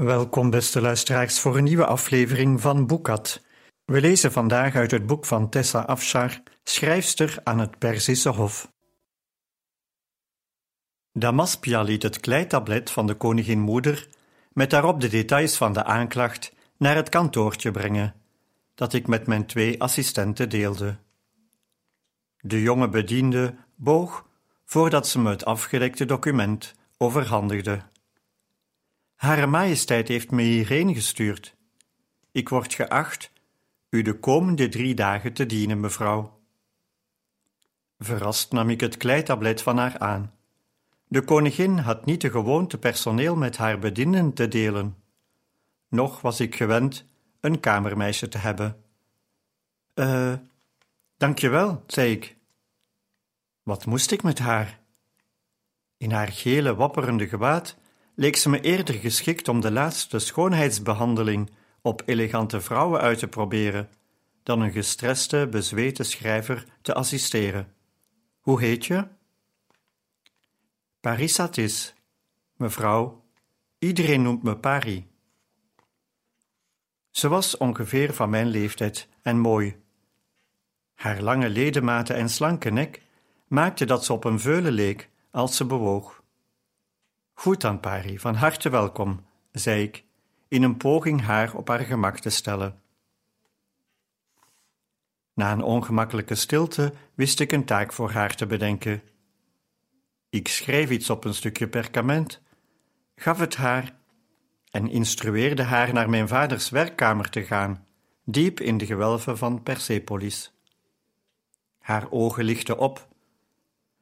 Welkom, beste luisteraars, voor een nieuwe aflevering van Boekat. We lezen vandaag uit het boek van Tessa Afshar, schrijfster aan het Perzische Hof. Damaspia liet het kleitablet van de koningin moeder, met daarop de details van de aanklacht, naar het kantoortje brengen, dat ik met mijn twee assistenten deelde. De jonge bediende boog voordat ze me het afgedekte document overhandigde. Hare Majesteit heeft me hierheen gestuurd. Ik word geacht u de komende drie dagen te dienen, mevrouw. Verrast nam ik het kleitablet van haar aan. De koningin had niet de gewoonte personeel met haar bedienden te delen. Nog was ik gewend een kamermeisje te hebben. Eh, uh, dankjewel, zei ik. Wat moest ik met haar? In haar gele wapperende gewaad leek ze me eerder geschikt om de laatste schoonheidsbehandeling op elegante vrouwen uit te proberen, dan een gestreste, bezweten schrijver te assisteren. Hoe heet je? Parisatis, mevrouw. Iedereen noemt me Pari. Ze was ongeveer van mijn leeftijd en mooi. Haar lange ledematen en slanke nek maakte dat ze op een veulen leek als ze bewoog. Goed dan, Pari, van harte welkom, zei ik, in een poging haar op haar gemak te stellen. Na een ongemakkelijke stilte wist ik een taak voor haar te bedenken. Ik schreef iets op een stukje perkament, gaf het haar en instrueerde haar naar mijn vaders werkkamer te gaan, diep in de gewelven van Persepolis. Haar ogen lichten op.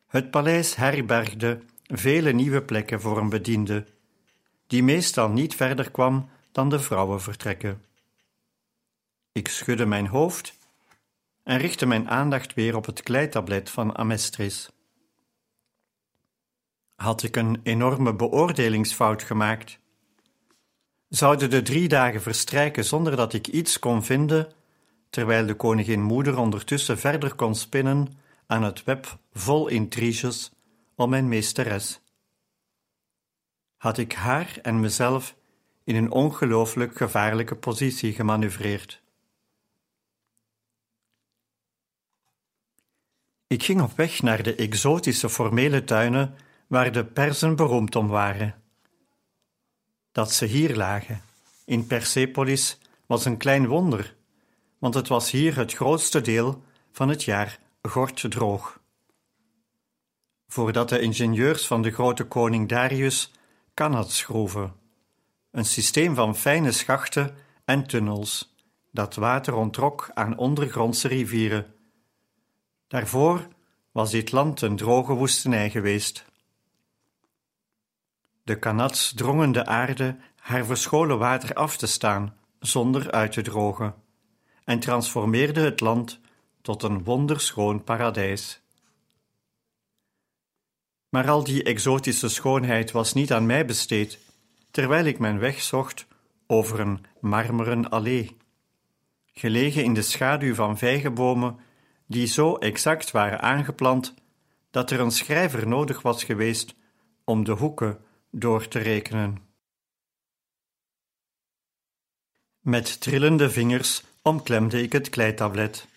Het paleis herbergde vele nieuwe plekken voor een bediende, die meestal niet verder kwam dan de vrouwenvertrekken. Ik schudde mijn hoofd en richtte mijn aandacht weer op het kleitablet van Amestris. Had ik een enorme beoordelingsfout gemaakt? Zouden de drie dagen verstrijken zonder dat ik iets kon vinden, terwijl de koningin moeder ondertussen verder kon spinnen aan het web vol intriges om mijn meesteres? Had ik haar en mezelf in een ongelooflijk gevaarlijke positie gemanoeuvreerd? Ik ging op weg naar de exotische formele tuinen waar de Persen beroemd om waren. Dat ze hier lagen, in Persepolis, was een klein wonder, want het was hier het grootste deel van het jaar gorddroog. Voordat de ingenieurs van de grote koning Darius kanat schroeven, een systeem van fijne schachten en tunnels dat water ontrok aan ondergrondse rivieren. Daarvoor was dit land een droge woestenij geweest. De kanats drongen de aarde haar verscholen water af te staan zonder uit te drogen en transformeerde het land tot een wonderschoon paradijs. Maar al die exotische schoonheid was niet aan mij besteed, terwijl ik mijn weg zocht over een marmeren allee, gelegen in de schaduw van vijgenbomen die zo exact waren aangeplant dat er een schrijver nodig was geweest om de hoeken door te rekenen. Met trillende vingers omklemde ik het kleitablet.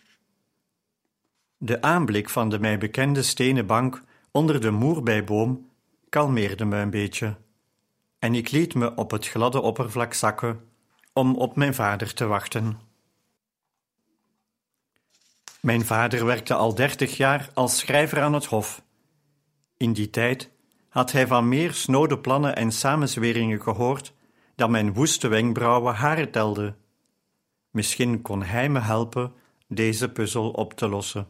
De aanblik van de mij bekende stenen bank onder de moerbijboom kalmeerde me een beetje, en ik liet me op het gladde oppervlak zakken om op mijn vader te wachten. Mijn vader werkte al dertig jaar als schrijver aan het hof. In die tijd had hij van meer snode plannen en samenzweringen gehoord dan mijn woeste wenkbrauwen haren telden. Misschien kon hij me helpen deze puzzel op te lossen.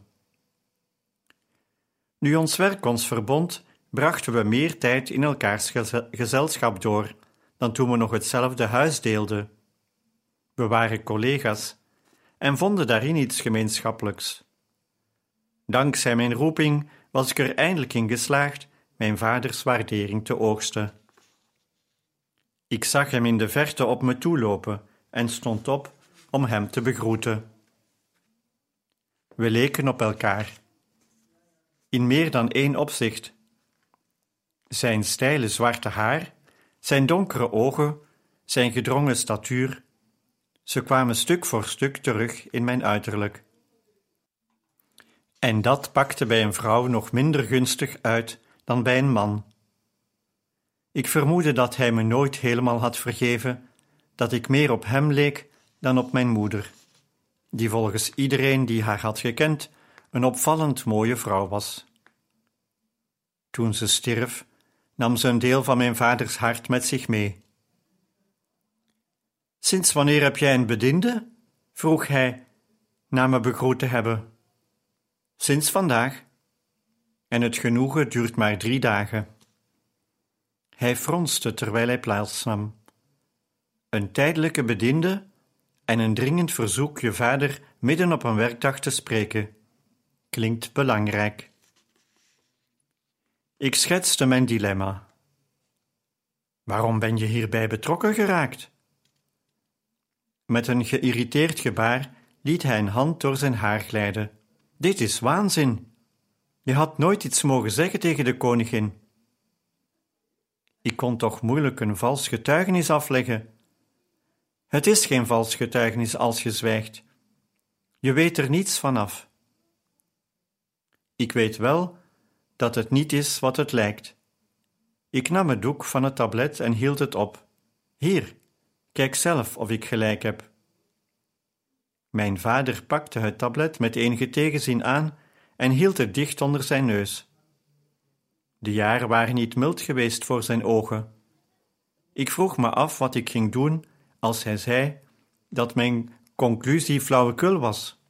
Nu ons werk ons verbond, brachten we meer tijd in elkaars gezelschap door dan toen we nog hetzelfde huis deelden. We waren collega's en vonden daarin iets gemeenschappelijks. Dankzij mijn roeping was ik er eindelijk in geslaagd mijn vaders waardering te oogsten. Ik zag hem in de verte op me toelopen en stond op om hem te begroeten. We leken op elkaar. In meer dan één opzicht. Zijn steile zwarte haar, zijn donkere ogen, zijn gedrongen statuur, ze kwamen stuk voor stuk terug in mijn uiterlijk. En dat pakte bij een vrouw nog minder gunstig uit dan bij een man. Ik vermoedde dat hij me nooit helemaal had vergeven, dat ik meer op hem leek dan op mijn moeder, die volgens iedereen die haar had gekend een opvallend mooie vrouw was. Toen ze stierf, nam ze een deel van mijn vaders hart met zich mee. Sinds wanneer heb jij een bediende? vroeg hij, na me begroet te hebben. Sinds vandaag. En het genoegen duurt maar drie dagen. Hij fronste terwijl hij plaatsnam. Een tijdelijke bediende en een dringend verzoek je vader midden op een werkdag te spreken. Klinkt belangrijk. Ik schetste mijn dilemma. Waarom ben je hierbij betrokken geraakt? Met een geïrriteerd gebaar liet hij een hand door zijn haar glijden. Dit is waanzin. Je had nooit iets mogen zeggen tegen de koningin. Ik kon toch moeilijk een vals getuigenis afleggen. Het is geen vals getuigenis als je zwijgt. Je weet er niets vanaf. Ik weet wel dat het niet is wat het lijkt. Ik nam het doek van het tablet en hield het op. Hier, kijk zelf of ik gelijk heb. Mijn vader pakte het tablet met enige tegenzin aan en hield het dicht onder zijn neus. De jaren waren niet mild geweest voor zijn ogen. Ik vroeg me af wat ik ging doen als hij zei dat mijn conclusie flauwekul was.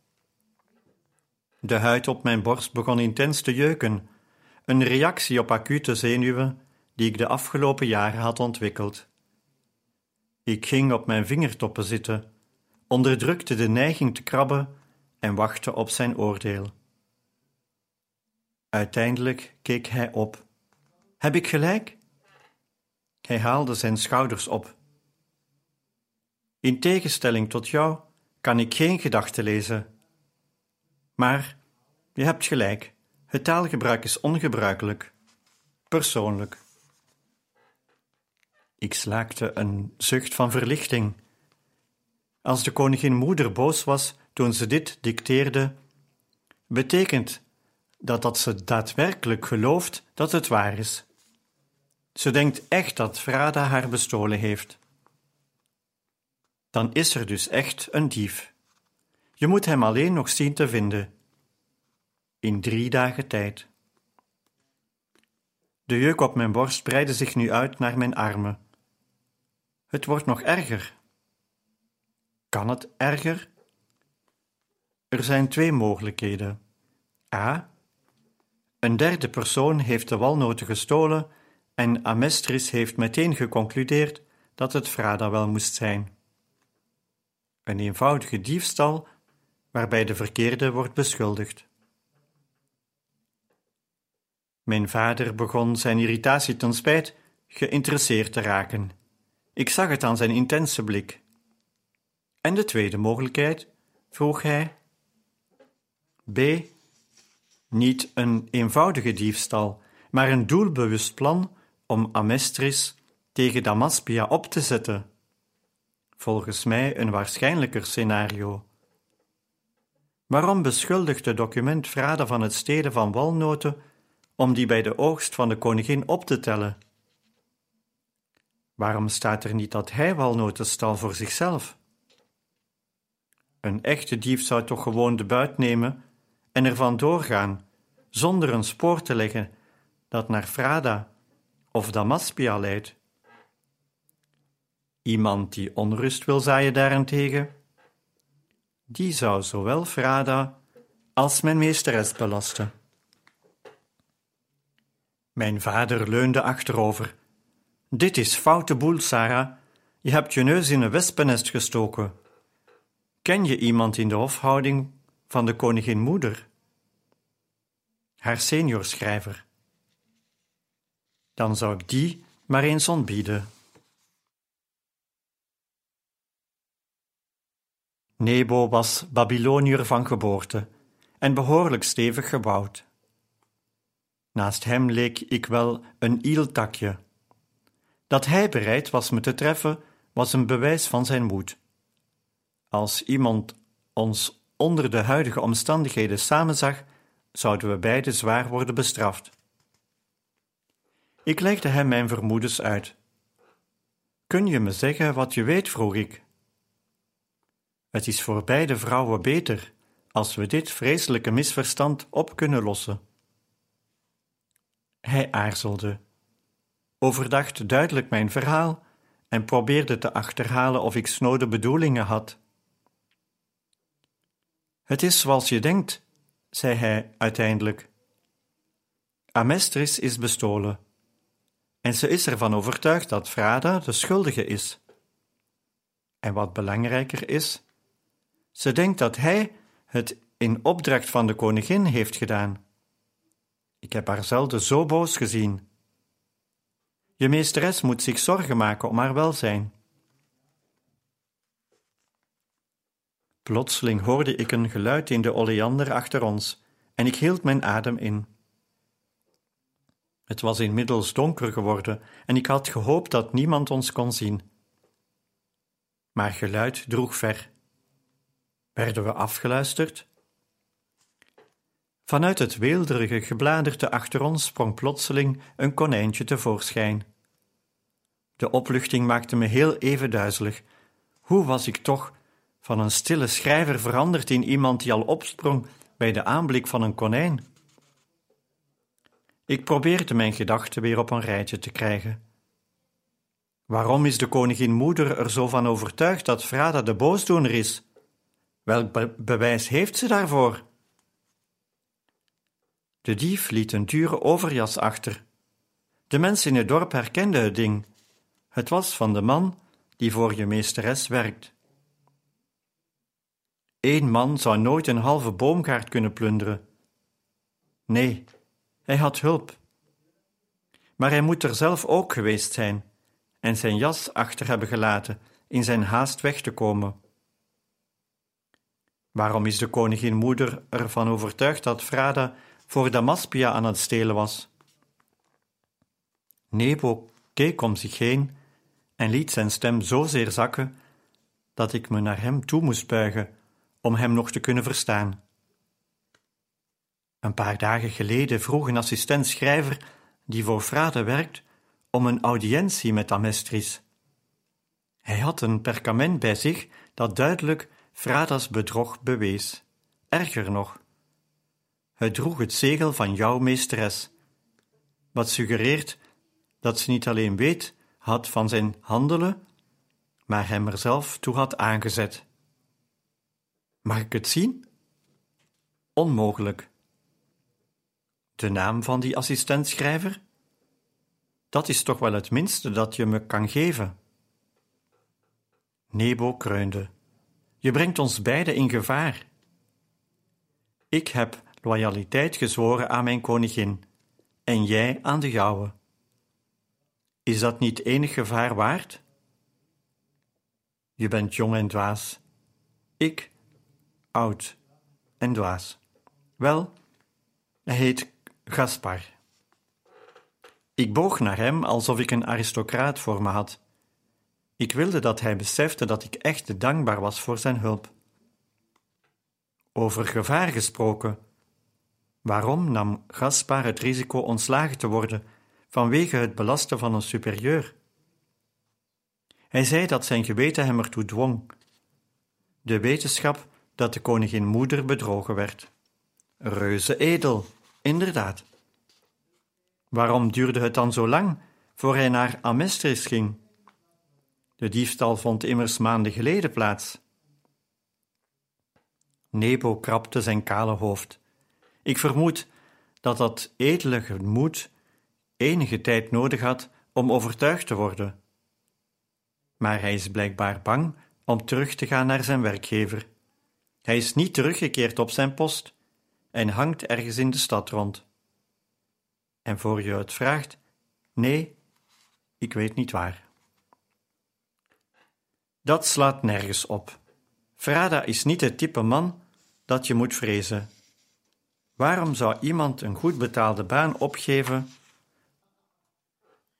De huid op mijn borst begon intens te jeuken, een reactie op acute zenuwen die ik de afgelopen jaren had ontwikkeld. Ik ging op mijn vingertoppen zitten, onderdrukte de neiging te krabben en wachtte op zijn oordeel. Uiteindelijk keek hij op. Heb ik gelijk? Hij haalde zijn schouders op. In tegenstelling tot jou kan ik geen gedachten lezen. Maar je hebt gelijk, het taalgebruik is ongebruikelijk, persoonlijk. Ik slaakte een zucht van verlichting. Als de koningin moeder boos was toen ze dit dicteerde, betekent dat dat ze daadwerkelijk gelooft dat het waar is. Ze denkt echt dat Frada haar bestolen heeft. Dan is er dus echt een dief. Je moet hem alleen nog zien te vinden. In drie dagen tijd. De jeuk op mijn borst breidde zich nu uit naar mijn armen. Het wordt nog erger. Kan het erger? Er zijn twee mogelijkheden. A. Een derde persoon heeft de walnoten gestolen en Amestris heeft meteen geconcludeerd dat het Frada wel moest zijn. Een eenvoudige diefstal waarbij de verkeerde wordt beschuldigd. Mijn vader begon zijn irritatie ten spijt geïnteresseerd te raken. Ik zag het aan zijn intense blik. En de tweede mogelijkheid? vroeg hij. B. Niet een eenvoudige diefstal, maar een doelbewust plan om Amestris tegen Damaspia op te zetten. Volgens mij een waarschijnlijker scenario. Waarom beschuldigt het document Frade van het stelen van walnoten om die bij de oogst van de koningin op te tellen? Waarom staat er niet dat hij walnoten stal voor zichzelf? Een echte dief zou toch gewoon de buit nemen en ervan doorgaan, zonder een spoor te leggen dat naar Frada of Damaspia leidt. Iemand die onrust wil zaaien daarentegen, die zou zowel Frada als mijn meesteres belasten. Mijn vader leunde achterover. Dit is foute boel, Sarah. Je hebt je neus in een wespennest gestoken. Ken je iemand in de hofhouding van de koningin moeder? Haar seniorschrijver. Dan zou ik die maar eens ontbieden. Nebo was Babyloniër van geboorte en behoorlijk stevig gebouwd. Naast hem leek ik wel een ieltakje. Dat hij bereid was me te treffen, was een bewijs van zijn moed. Als iemand ons onder de huidige omstandigheden samenzag, zouden we beide zwaar worden bestraft. Ik legde hem mijn vermoedens uit. Kun je me zeggen wat je weet? vroeg ik. Het is voor beide vrouwen beter als we dit vreselijke misverstand op kunnen lossen. Hij aarzelde, overdacht duidelijk mijn verhaal en probeerde te achterhalen of ik snode bedoelingen had. Het is zoals je denkt, zei hij uiteindelijk. Amestris is bestolen, en ze is ervan overtuigd dat Frada de schuldige is. En wat belangrijker is, ze denkt dat hij het in opdracht van de koningin heeft gedaan. Ik heb haar zelden zo boos gezien. Je meesteres moet zich zorgen maken om haar welzijn. Plotseling hoorde ik een geluid in de oleander achter ons en ik hield mijn adem in. Het was inmiddels donker geworden en ik had gehoopt dat niemand ons kon zien. Maar geluid droeg ver. Werden we afgeluisterd? Vanuit het weelderige gebladerte achter ons sprong plotseling een konijntje tevoorschijn. De opluchting maakte me heel even duizelig. Hoe was ik toch van een stille schrijver veranderd in iemand die al opsprong bij de aanblik van een konijn? Ik probeerde mijn gedachten weer op een rijtje te krijgen. Waarom is de koningin moeder er zo van overtuigd dat Frada de boosdoener is? Welk bewijs heeft ze daarvoor? De dief liet een dure overjas achter. De mensen in het dorp herkenden het ding. Het was van de man die voor je meesteres werkt. Eén man zou nooit een halve boomgaard kunnen plunderen. Nee, hij had hulp. Maar hij moet er zelf ook geweest zijn en zijn jas achter hebben gelaten in zijn haast weg te komen. Waarom is de koningin moeder ervan overtuigd dat Frada voor Damaspia aan het stelen was? Nebo keek om zich heen en liet zijn stem zozeer zakken dat ik me naar hem toe moest buigen om hem nog te kunnen verstaan. Een paar dagen geleden vroeg een assistent schrijver die voor Frade werkt om een audiëntie met Amestris. Hij had een perkament bij zich dat duidelijk Frada's bedrog bewees. Erger nog, het droeg het zegel van jouw meesteres, wat suggereert dat ze niet alleen weet had van zijn handelen, maar hem er zelf toe had aangezet. Mag ik het zien? Onmogelijk. De naam van die assistentschrijver? Dat is toch wel het minste dat je me kan geven. Nebo kreunde. Je brengt ons beiden in gevaar. Ik heb loyaliteit gezworen aan mijn koningin, en jij aan de jouwe. Is dat niet enig gevaar waard? Je bent jong en dwaas. Ik, oud en dwaas. Wel, hij heet Gaspar. Ik boog naar hem alsof ik een aristocraat voor me had. Ik wilde dat hij besefte dat ik echt dankbaar was voor zijn hulp. Over gevaar gesproken. Waarom nam Gaspar het risico ontslagen te worden vanwege het belasten van een superieur? Hij zei dat zijn geweten hem ertoe dwong. De wetenschap dat de koningin moeder bedrogen werd. Reuze edel, inderdaad. Waarom duurde het dan zo lang voor hij naar Amestris ging? De diefstal vond immers maanden geleden plaats. Nebo krabde zijn kale hoofd. Ik vermoed dat dat edele gemoed enige tijd nodig had om overtuigd te worden. Maar hij is blijkbaar bang om terug te gaan naar zijn werkgever. Hij is niet teruggekeerd op zijn post en hangt ergens in de stad rond. En voor je het vraagt, nee, ik weet niet waar. Dat slaat nergens op. Frada is niet het type man dat je moet vrezen. Waarom zou iemand een goed betaalde baan opgeven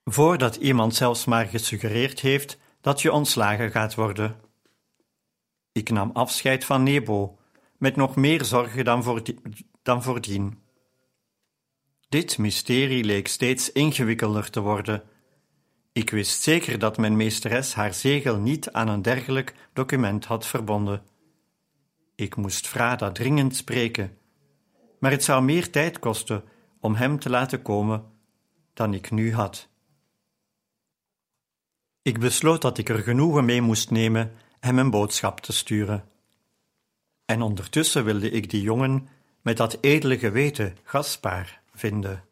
voordat iemand zelfs maar gesuggereerd heeft dat je ontslagen gaat worden? Ik nam afscheid van Nebo met nog meer zorgen dan, voordien. Dan voordien. Dit mysterie leek steeds ingewikkelder te worden. Ik wist zeker dat mijn meesteres haar zegel niet aan een dergelijk document had verbonden. Ik moest Frada dringend spreken, maar het zou meer tijd kosten om hem te laten komen dan ik nu had. Ik besloot dat ik er genoegen mee moest nemen hem een boodschap te sturen. En ondertussen wilde ik die jongen met dat edele geweten Gaspar vinden.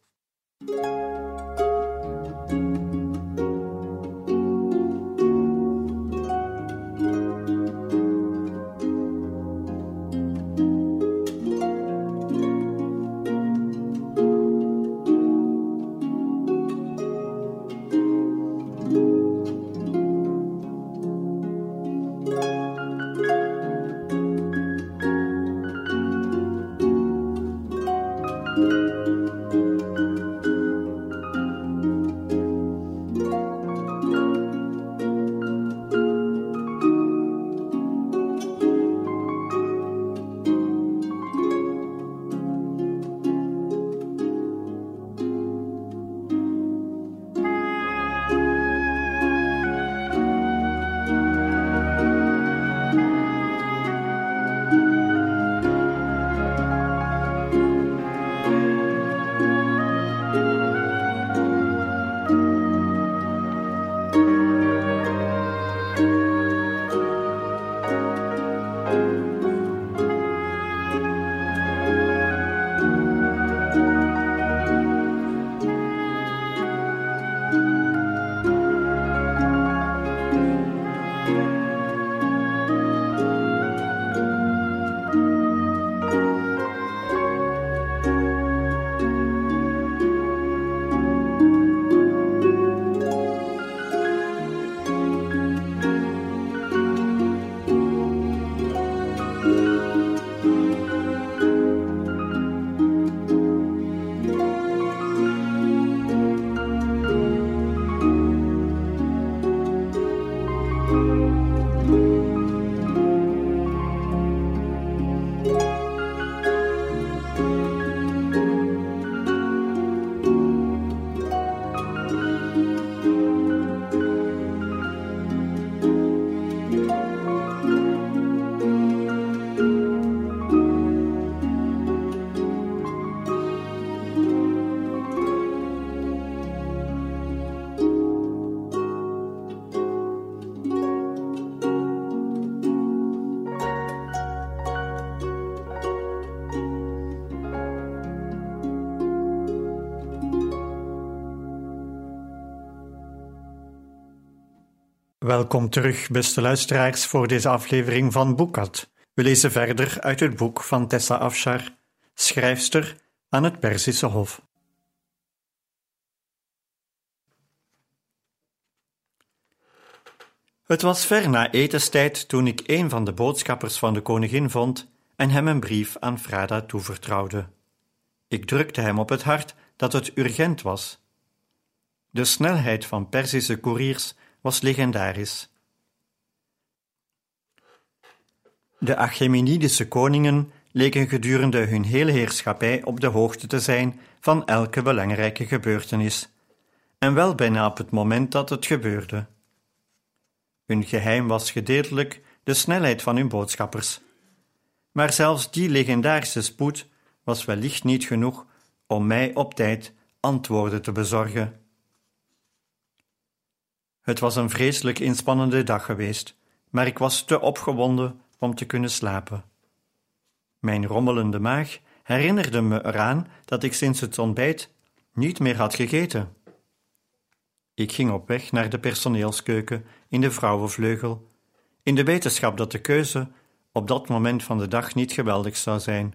Welkom terug, beste luisteraars, voor deze aflevering van Boekat. We lezen verder uit het boek van Tessa Afshar, schrijfster aan het Perzische Hof. Het was ver na etenstijd toen ik een van de boodschappers van de koningin vond en hem een brief aan Frada toevertrouwde. Ik drukte hem op het hart dat het urgent was. De snelheid van Perzische koeriers was legendarisch. De Achaemenidische koningen leken gedurende hun hele heerschappij op de hoogte te zijn van elke belangrijke gebeurtenis, en wel bijna op het moment dat het gebeurde. Hun geheim was gedeeltelijk de snelheid van hun boodschappers. Maar zelfs die legendarische spoed was wellicht niet genoeg om mij op tijd antwoorden te bezorgen. Het was een vreselijk inspannende dag geweest, maar ik was te opgewonden om te kunnen slapen. Mijn rommelende maag herinnerde me eraan dat ik sinds het ontbijt niet meer had gegeten. Ik ging op weg naar de personeelskeuken in de vrouwenvleugel, in de wetenschap dat de keuze op dat moment van de dag niet geweldig zou zijn.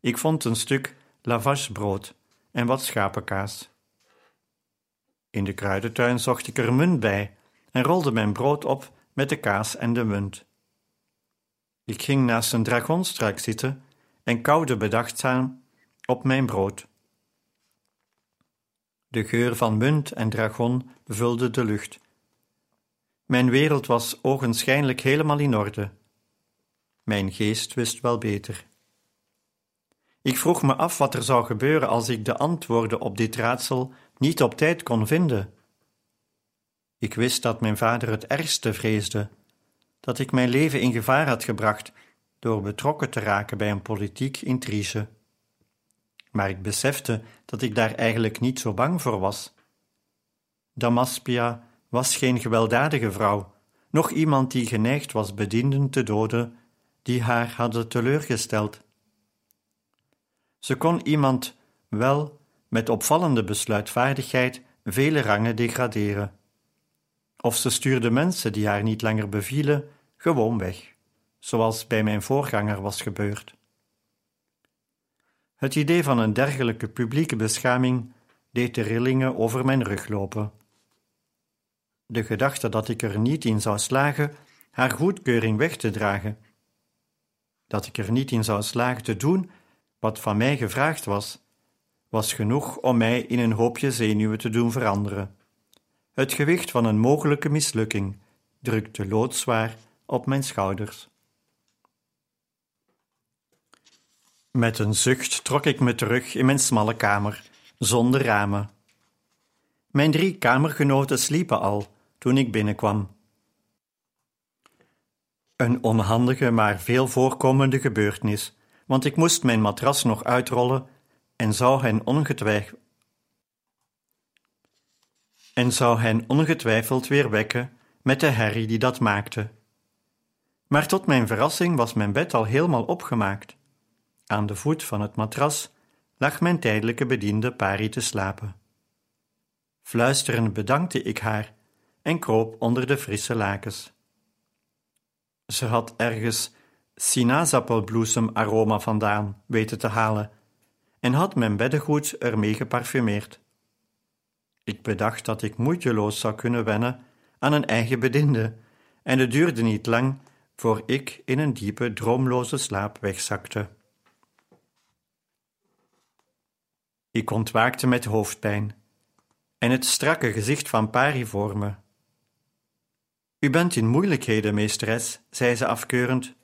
Ik vond een stuk lavashbrood en wat schapenkaas. In de kruidentuin zocht ik er munt bij en rolde mijn brood op met de kaas en de munt. Ik ging naast een dragonstruik zitten en kauwde bedachtzaam op mijn brood. De geur van munt en dragon vulde de lucht. Mijn wereld was ogenschijnlijk helemaal in orde. Mijn geest wist wel beter. Ik vroeg me af wat er zou gebeuren als ik de antwoorden op dit raadsel niet op tijd kon vinden. Ik wist dat mijn vader het ergste vreesde, dat ik mijn leven in gevaar had gebracht door betrokken te raken bij een politiek intrige. Maar ik besefte dat ik daar eigenlijk niet zo bang voor was. Damaspia was geen gewelddadige vrouw, noch iemand die geneigd was bedienden te doden die haar hadden teleurgesteld. Ze kon iemand wel met opvallende besluitvaardigheid vele rangen degraderen. Of ze stuurde mensen die haar niet langer bevielen gewoon weg, zoals bij mijn voorganger was gebeurd. Het idee van een dergelijke publieke beschaming deed de rillingen over mijn rug lopen. De gedachte dat ik er niet in zou slagen haar goedkeuring weg te dragen, dat ik er niet in zou slagen te doen wat van mij gevraagd was, was genoeg om mij in een hoopje zenuwen te doen veranderen. Het gewicht van een mogelijke mislukking drukte loodzwaar op mijn schouders. Met een zucht trok ik me terug in mijn smalle kamer, zonder ramen. Mijn drie kamergenoten sliepen al toen ik binnenkwam. Een onhandige, maar veel voorkomende gebeurtenis, want ik moest mijn matras nog uitrollen en zou hen ongetwijfeld en zou hen ongetwijfeld weer wekken met de herrie die dat maakte. Maar tot mijn verrassing was mijn bed al helemaal opgemaakt. Aan de voet van het matras lag mijn tijdelijke bediende Pari te slapen. Fluisterend bedankte ik haar en kroop onder de frisse lakens. Ze had ergens sinaasappelbloesem-aroma vandaan weten te halen en had mijn beddengoed ermee geparfumeerd. Ik bedacht dat ik moeiteloos zou kunnen wennen aan een eigen bediende, en het duurde niet lang voor ik in een diepe, droomloze slaap wegzakte. Ik ontwaakte met hoofdpijn en het strakke gezicht van Pari voor me. U bent in moeilijkheden, meesteres, zei ze afkeurend.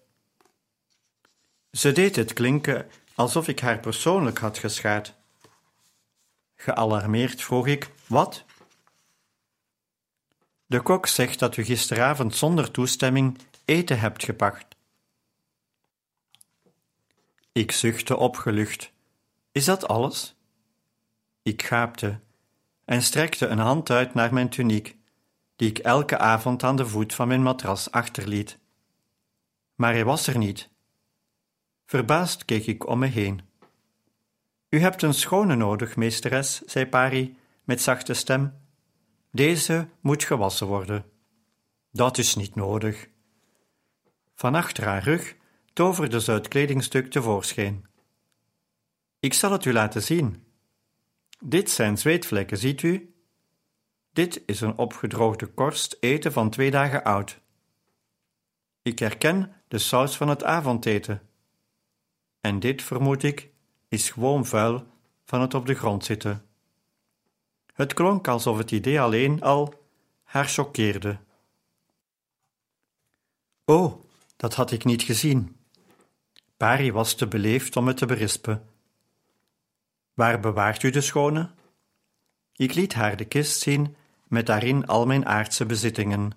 Ze deed het klinken alsof ik haar persoonlijk had geschaad. Gealarmeerd vroeg ik: Wat? De kok zegt dat u gisteravond zonder toestemming eten hebt gepakt. Ik zuchtte opgelucht. Is dat alles? Ik gaapte en strekte een hand uit naar mijn tuniek, die ik elke avond aan de voet van mijn matras achterliet. Maar hij was er niet. Verbaasd keek ik om me heen. U hebt een schone nodig, meesteres, zei Pari met zachte stem. Deze moet gewassen worden. Dat is niet nodig. Van achter haar rug toverde ze het kledingstuk tevoorschijn. Ik zal het u laten zien. Dit zijn zweetvlekken, ziet u? Dit is een opgedroogde korst eten van twee dagen oud. Ik herken de saus van het avondeten. En dit, vermoed ik, is gewoon vuil van het op de grond zitten. Het klonk alsof het idee alleen al haar choqueerde. Oh, dat had ik niet gezien. Pari was te beleefd om het te berispen. Waar bewaart u de schone? Ik liet haar de kist zien met daarin al mijn aardse bezittingen.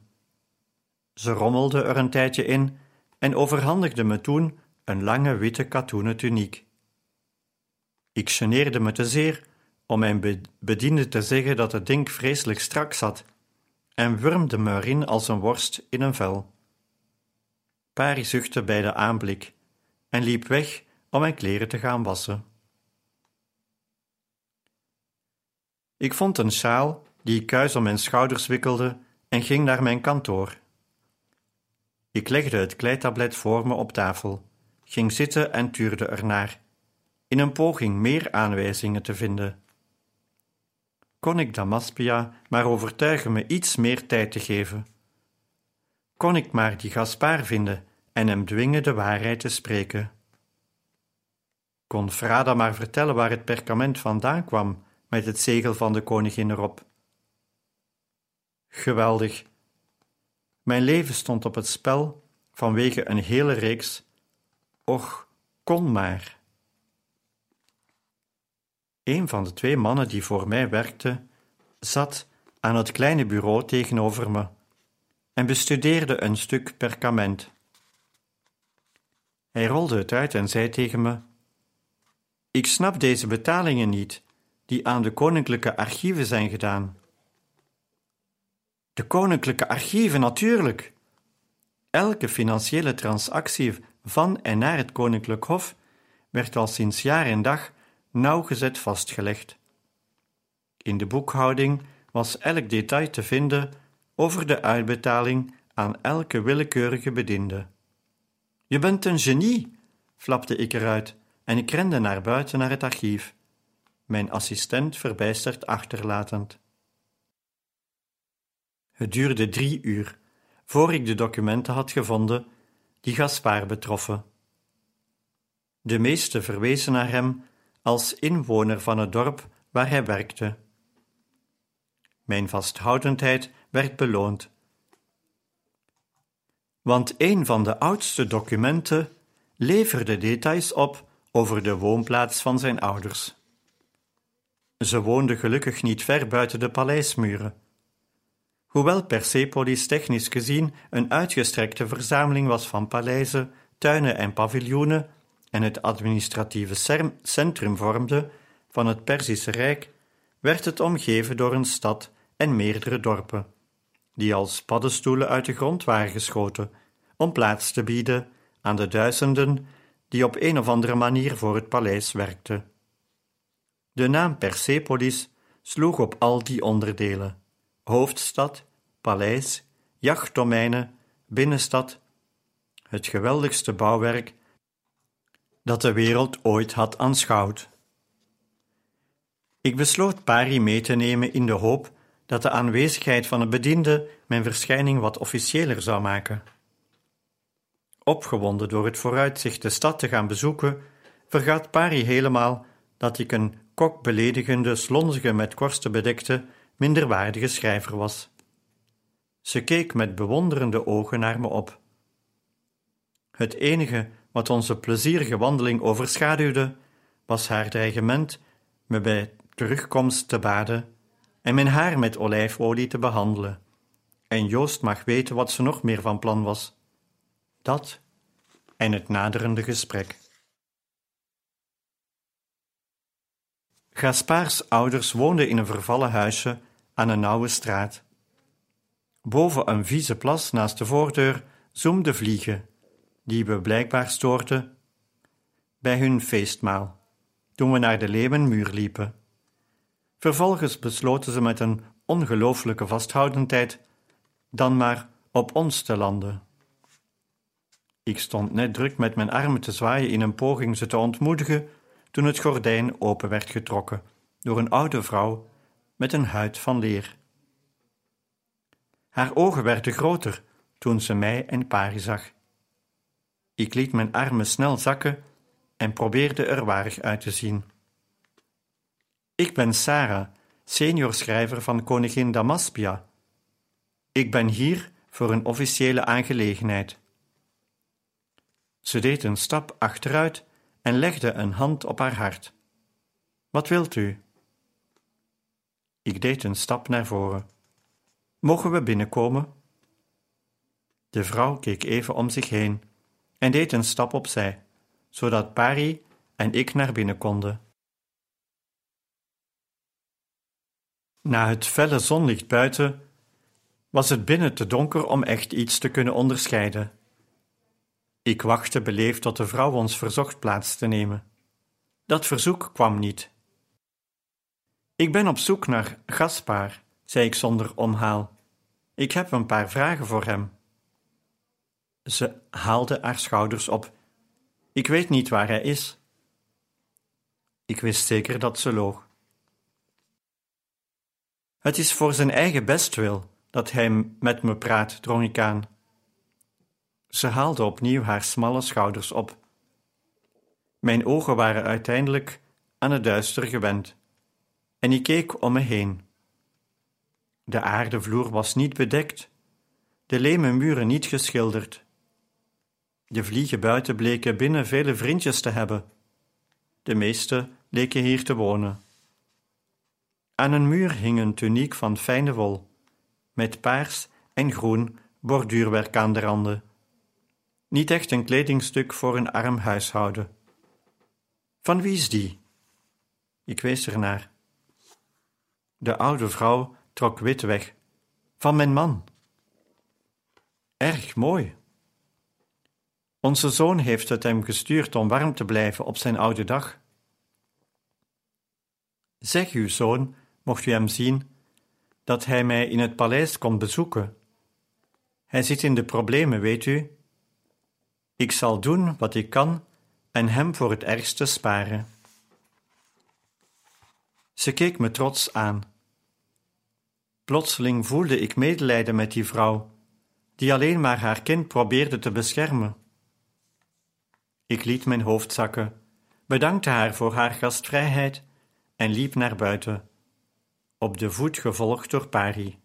Ze rommelde er een tijdje in en overhandigde me toen een lange witte katoenen tuniek. Ik geneerde me te zeer om mijn bediende te zeggen dat het ding vreselijk strak zat en wurmde me erin als een worst in een vel. Pari zuchtte bij de aanblik en liep weg om mijn kleren te gaan wassen. Ik vond een sjaal die ik kuis om mijn schouders wikkelde en ging naar mijn kantoor. Ik legde het kleitablet voor me op tafel, ging zitten en tuurde ernaar, in een poging meer aanwijzingen te vinden. Kon ik Damaspia maar overtuigen me iets meer tijd te geven? Kon ik maar die Gaspar vinden en hem dwingen de waarheid te spreken? Kon Frada maar vertellen waar het perkament vandaan kwam met het zegel van de koningin erop? Geweldig. Mijn leven stond op het spel vanwege een hele reeks. Och, kon maar. Een van de twee mannen die voor mij werkte, zat aan het kleine bureau tegenover me en bestudeerde een stuk perkament. Hij rolde het uit en zei tegen me: Ik snap deze betalingen niet, die aan de koninklijke archieven zijn gedaan. De koninklijke archieven, natuurlijk. Elke financiële transactie van en naar het koninklijk hof werd al sinds jaar en dag nauwgezet vastgelegd. In de boekhouding was elk detail te vinden over de uitbetaling aan elke willekeurige bediende. Je bent een genie, flapte ik eruit en ik rende naar buiten naar het archief, mijn assistent verbijsterd achterlatend. Het duurde drie uur voor ik de documenten had gevonden die Gaspar betroffen. De meeste verwezen naar hem als inwoner van het dorp waar hij werkte. Mijn vasthoudendheid werd beloond. Want een van de oudste documenten leverde details op over de woonplaats van zijn ouders. Ze woonden gelukkig niet ver buiten de paleismuren. Hoewel Persepolis technisch gezien een uitgestrekte verzameling was van paleizen, tuinen en paviljoenen en het administratieve centrum vormde van het Perzische Rijk, werd het omgeven door een stad en meerdere dorpen, die als paddenstoelen uit de grond waren geschoten, om plaats te bieden aan de duizenden die op een of andere manier voor het paleis werkten. De naam Persepolis sloeg op al die onderdelen: hoofdstad, paleis, jachtdomeinen, binnenstad, het geweldigste bouwwerk dat de wereld ooit had aanschouwd. Ik besloot Pari mee te nemen in de hoop dat de aanwezigheid van een bediende mijn verschijning wat officiëler zou maken. Opgewonden door het vooruitzicht de stad te gaan bezoeken, vergat Pari helemaal dat ik een kokbeledigende, slonzige, met korsten bedekte, minderwaardige schrijver was. Ze keek met bewonderende ogen naar me op. Het enige wat onze plezierige wandeling overschaduwde, was haar dreigement me bij terugkomst te baden en mijn haar met olijfolie te behandelen. En Joost mag weten wat ze nog meer van plan was. Dat en het naderende gesprek. Gaspaars ouders woonden in een vervallen huisje aan een nauwe straat. Boven een vieze plas naast de voordeur zoemden vliegen, die we blijkbaar stoorden bij hun feestmaal, toen we naar de Leeuwenmuur liepen. Vervolgens besloten ze met een ongelooflijke vasthoudendheid dan maar op ons te landen. Ik stond net druk met mijn armen te zwaaien in een poging ze te ontmoedigen, toen het gordijn open werd getrokken door een oude vrouw met een huid van leer. Haar ogen werden groter toen ze mij en Pari zag. Ik liet mijn armen snel zakken en probeerde er waarig uit te zien. Ik ben Sarah, seniorschrijver van koningin Damaspia. Ik ben hier voor een officiële aangelegenheid. Ze deed een stap achteruit en legde een hand op haar hart. Wat wilt u? Ik deed een stap naar voren. Mogen we binnenkomen? De vrouw keek even om zich heen en deed een stap opzij, zodat Pari en ik naar binnen konden. Na het felle zonlicht buiten was het binnen te donker om echt iets te kunnen onderscheiden. Ik wachtte beleefd tot de vrouw ons verzocht plaats te nemen. Dat verzoek kwam niet. Ik ben op zoek naar Gaspar, zei ik zonder omhaal. Ik heb een paar vragen voor hem. Ze haalde haar schouders op. Ik weet niet waar hij is. Ik wist zeker dat ze loog. Het is voor zijn eigen bestwil dat hij met me praat, drong ik aan. Ze haalde opnieuw haar smalle schouders op. Mijn ogen waren uiteindelijk aan het duister gewend, en ik keek om me heen. De aardevloer was niet bedekt, de leme muren niet geschilderd. De vliegen buiten bleken binnen vele vriendjes te hebben. De meeste leken hier te wonen. Aan een muur hing een tuniek van fijne wol, met paars en groen borduurwerk aan de randen. Niet echt een kledingstuk voor een arm huishouden. Van wie is die? Ik wees ernaar. De oude vrouw trok wit weg. Van mijn man. Erg mooi. Onze zoon heeft het hem gestuurd om warm te blijven op zijn oude dag. Zeg uw zoon, mocht u hem zien, dat hij mij in het paleis komt bezoeken. Hij zit in de problemen, weet u. Ik zal doen wat ik kan en hem voor het ergste sparen. Ze keek me trots aan. Plotseling voelde ik medelijden met die vrouw, die alleen maar haar kind probeerde te beschermen. Ik liet mijn hoofd zakken, bedankte haar voor haar gastvrijheid en liep naar buiten, op de voet gevolgd door Pari.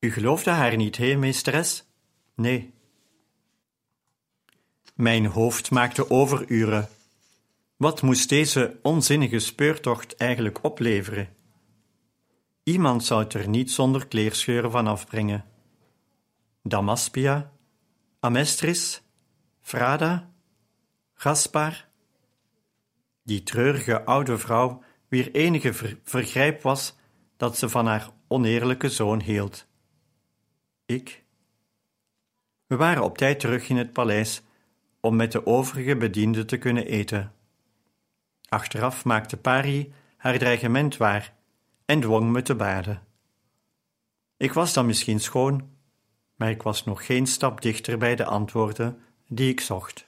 U geloofde haar niet, hé, meesteres? Nee. Mijn hoofd maakte overuren. Wat moest deze onzinnige speurtocht eigenlijk opleveren? Iemand zou het er niet zonder kleerscheuren van afbrengen. Damaspia, Amestris, Frada, Gaspar. Die treurige oude vrouw, wier enige ver vergrijp was dat ze van haar oneerlijke zoon hield. Ik. We waren op tijd terug in het paleis om met de overige bedienden te kunnen eten. Achteraf maakte Pari haar dreigement waar en dwong me te baden. Ik was dan misschien schoon, maar ik was nog geen stap dichter bij de antwoorden die ik zocht.